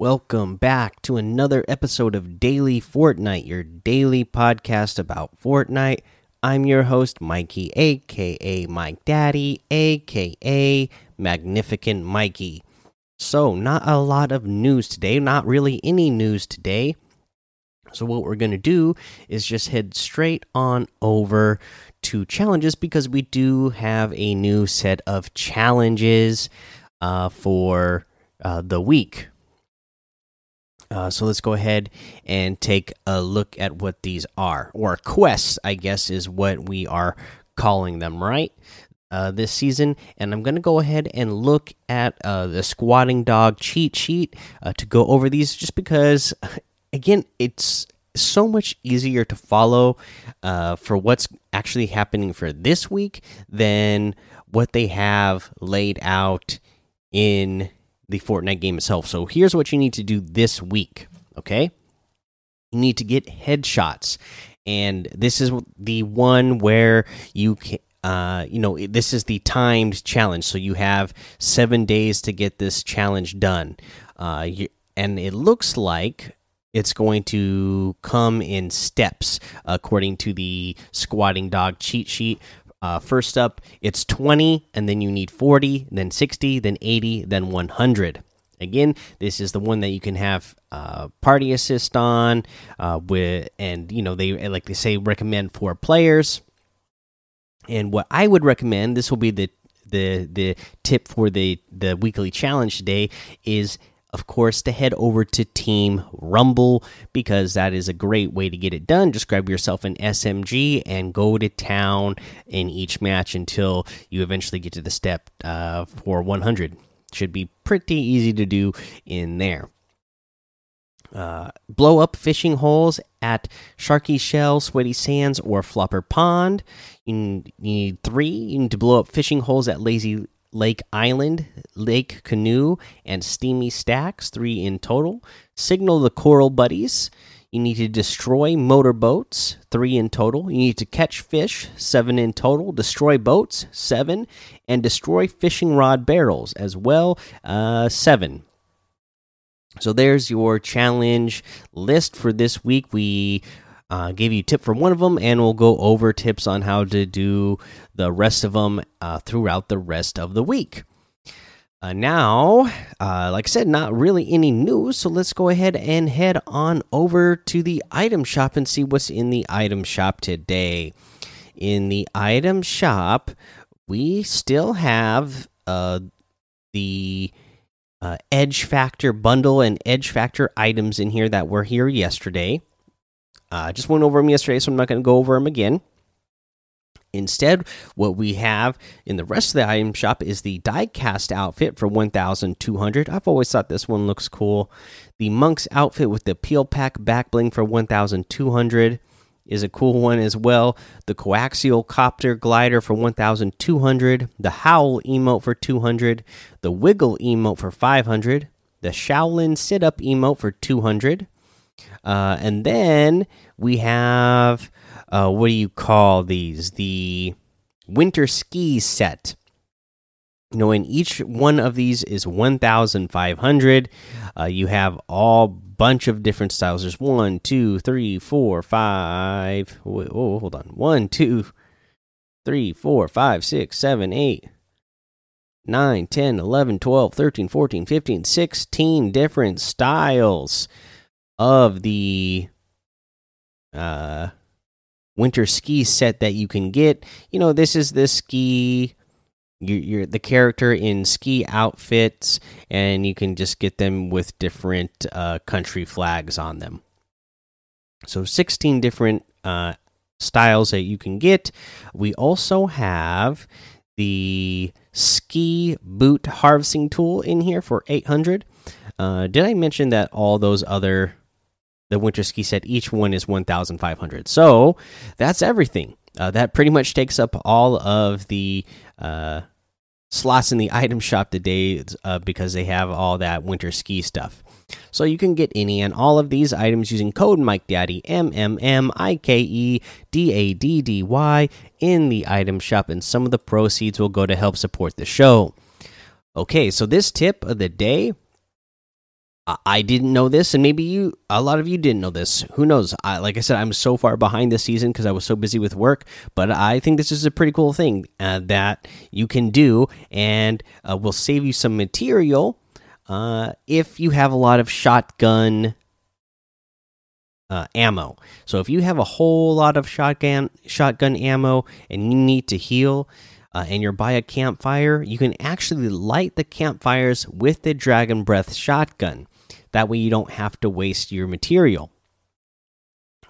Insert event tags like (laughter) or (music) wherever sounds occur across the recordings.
Welcome back to another episode of Daily Fortnite, your daily podcast about Fortnite. I'm your host, Mikey, aka Mike Daddy, aka Magnificent Mikey. So, not a lot of news today, not really any news today. So, what we're going to do is just head straight on over to challenges because we do have a new set of challenges uh, for uh, the week. Uh, so let's go ahead and take a look at what these are, or quests, I guess, is what we are calling them, right? Uh, this season, and I'm going to go ahead and look at uh, the SquatingDog cheat sheet uh, to go over these, just because, (laughs) again, it's so much easier to follow uh, for what's actually happening for this week than what they have laid out in the Fortnite game itself. So here's what you need to do this week. Okay, you need to get headshots, and this is the one where you can. Uh, you know, this is the timed challenge, so you have seven days to get this challenge done. Uh, you, and it looks like it's going to come in steps according to the SquatingDog cheat sheet uh, first up, it's 20, and then you need 40, then 60, then 80, then 100. Again, this is the one that you can have uh, party assist on, uh, with, and you know they like they say recommend for players. And what I would recommend, this will be the the the tip for the the weekly challenge today is of course, to head over to Team Rumble because that is a great way to get it done. Just grab yourself an SMG and go to town in each match until you eventually get to the step uh, for 100. Should be pretty easy to do in there. Uh, blow up fishing holes at Sharky Shell, Sweaty Sands, or Flopper Pond. You need three. You need to blow up fishing holes at Lazy Lake Island, Lake Canoe, and Steamy Stacks, three in total. Signal the Coral Buddies. You need to destroy motorboats, three in total. You need to catch fish, seven in total. Destroy boats, seven. And destroy fishing rod barrels as well, uh, seven. So there's your challenge list for this week. We uh, gave you a tip for one of them, and we'll go over tips on how to do the rest of them uh, throughout the rest of the week. Uh, now, uh, like I said, not really any news, so let's go ahead and head on over to the item shop and see what's in the item shop today. In the item shop, we still have uh, the uh, Edge Factor bundle and Edge Factor items in here that were here yesterday. I uh, just went over them yesterday, so I'm not going to go over them again. Instead, what we have in the rest of the item shop is the diecast outfit for 1200. I've always thought this one looks cool. The monk's outfit with the peel pack back bling for 1200 is a cool one as well. The coaxial copter glider for 1200, the howl emote for 200, the wiggle emote for 500, the Shaolin sit up emote for 200 uh, and then we have uh, what do you call these? The winter ski set. You know, in each one of these is 1,500. Uh, you have all bunch of different styles. There's one, two, three, four, five. Wait, oh, hold on. One, two, three, four, five, six, seven, eight, nine, ten, eleven, twelve, thirteen, fourteen, fifteen, sixteen different styles of the uh winter ski set that you can get. You know, this is the ski you're, the character in ski outfits, and you can just get them with different uh, country flags on them. So, 16 different uh, styles that you can get. We also have the ski boot harvesting tool in here for 800. Uh, did I mention that all those other the winter ski set each one is 1500 so that's everything. Uh, that pretty much takes up all of the uh, slots in the item shop today uh, because they have all that winter ski stuff. So you can get any and all of these items using code Mike Daddy M M M I K E D A D D Y in the item shop, and some of the proceeds will go to help support the show. Okay, so this tip of the day I didn't know this, and maybe you, a lot of you didn't know this. Who knows? I, like I said, I'm so far behind this season because I was so busy with work. But I think this is a pretty cool thing uh, that you can do, and uh, will save you some material uh, if you have a lot of shotgun uh, ammo. So if you have a whole lot of shotgun shotgun ammo and you need to heal, uh, and you're by a campfire, you can actually light the campfires with the Dragon Breath shotgun. That way, you don't have to waste your material.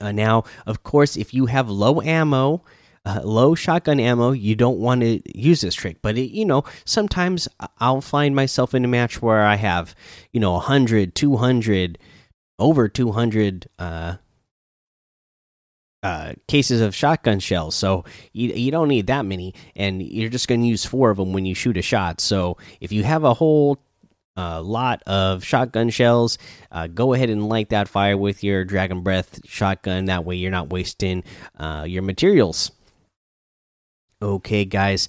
Uh, now, of course, if you have low ammo, uh, low shotgun ammo, you don't want to use this trick. But it, you know, sometimes I'll find myself in a match where I have, you know, 100, 200, over 200 uh, uh, cases of shotgun shells. So you, you don't need that many, and you're just going to use four of them when you shoot a shot. So if you have a whole a lot of shotgun shells. Uh, go ahead and light that fire with your Dragon Breath shotgun. That way, you're not wasting uh, your materials. Okay, guys,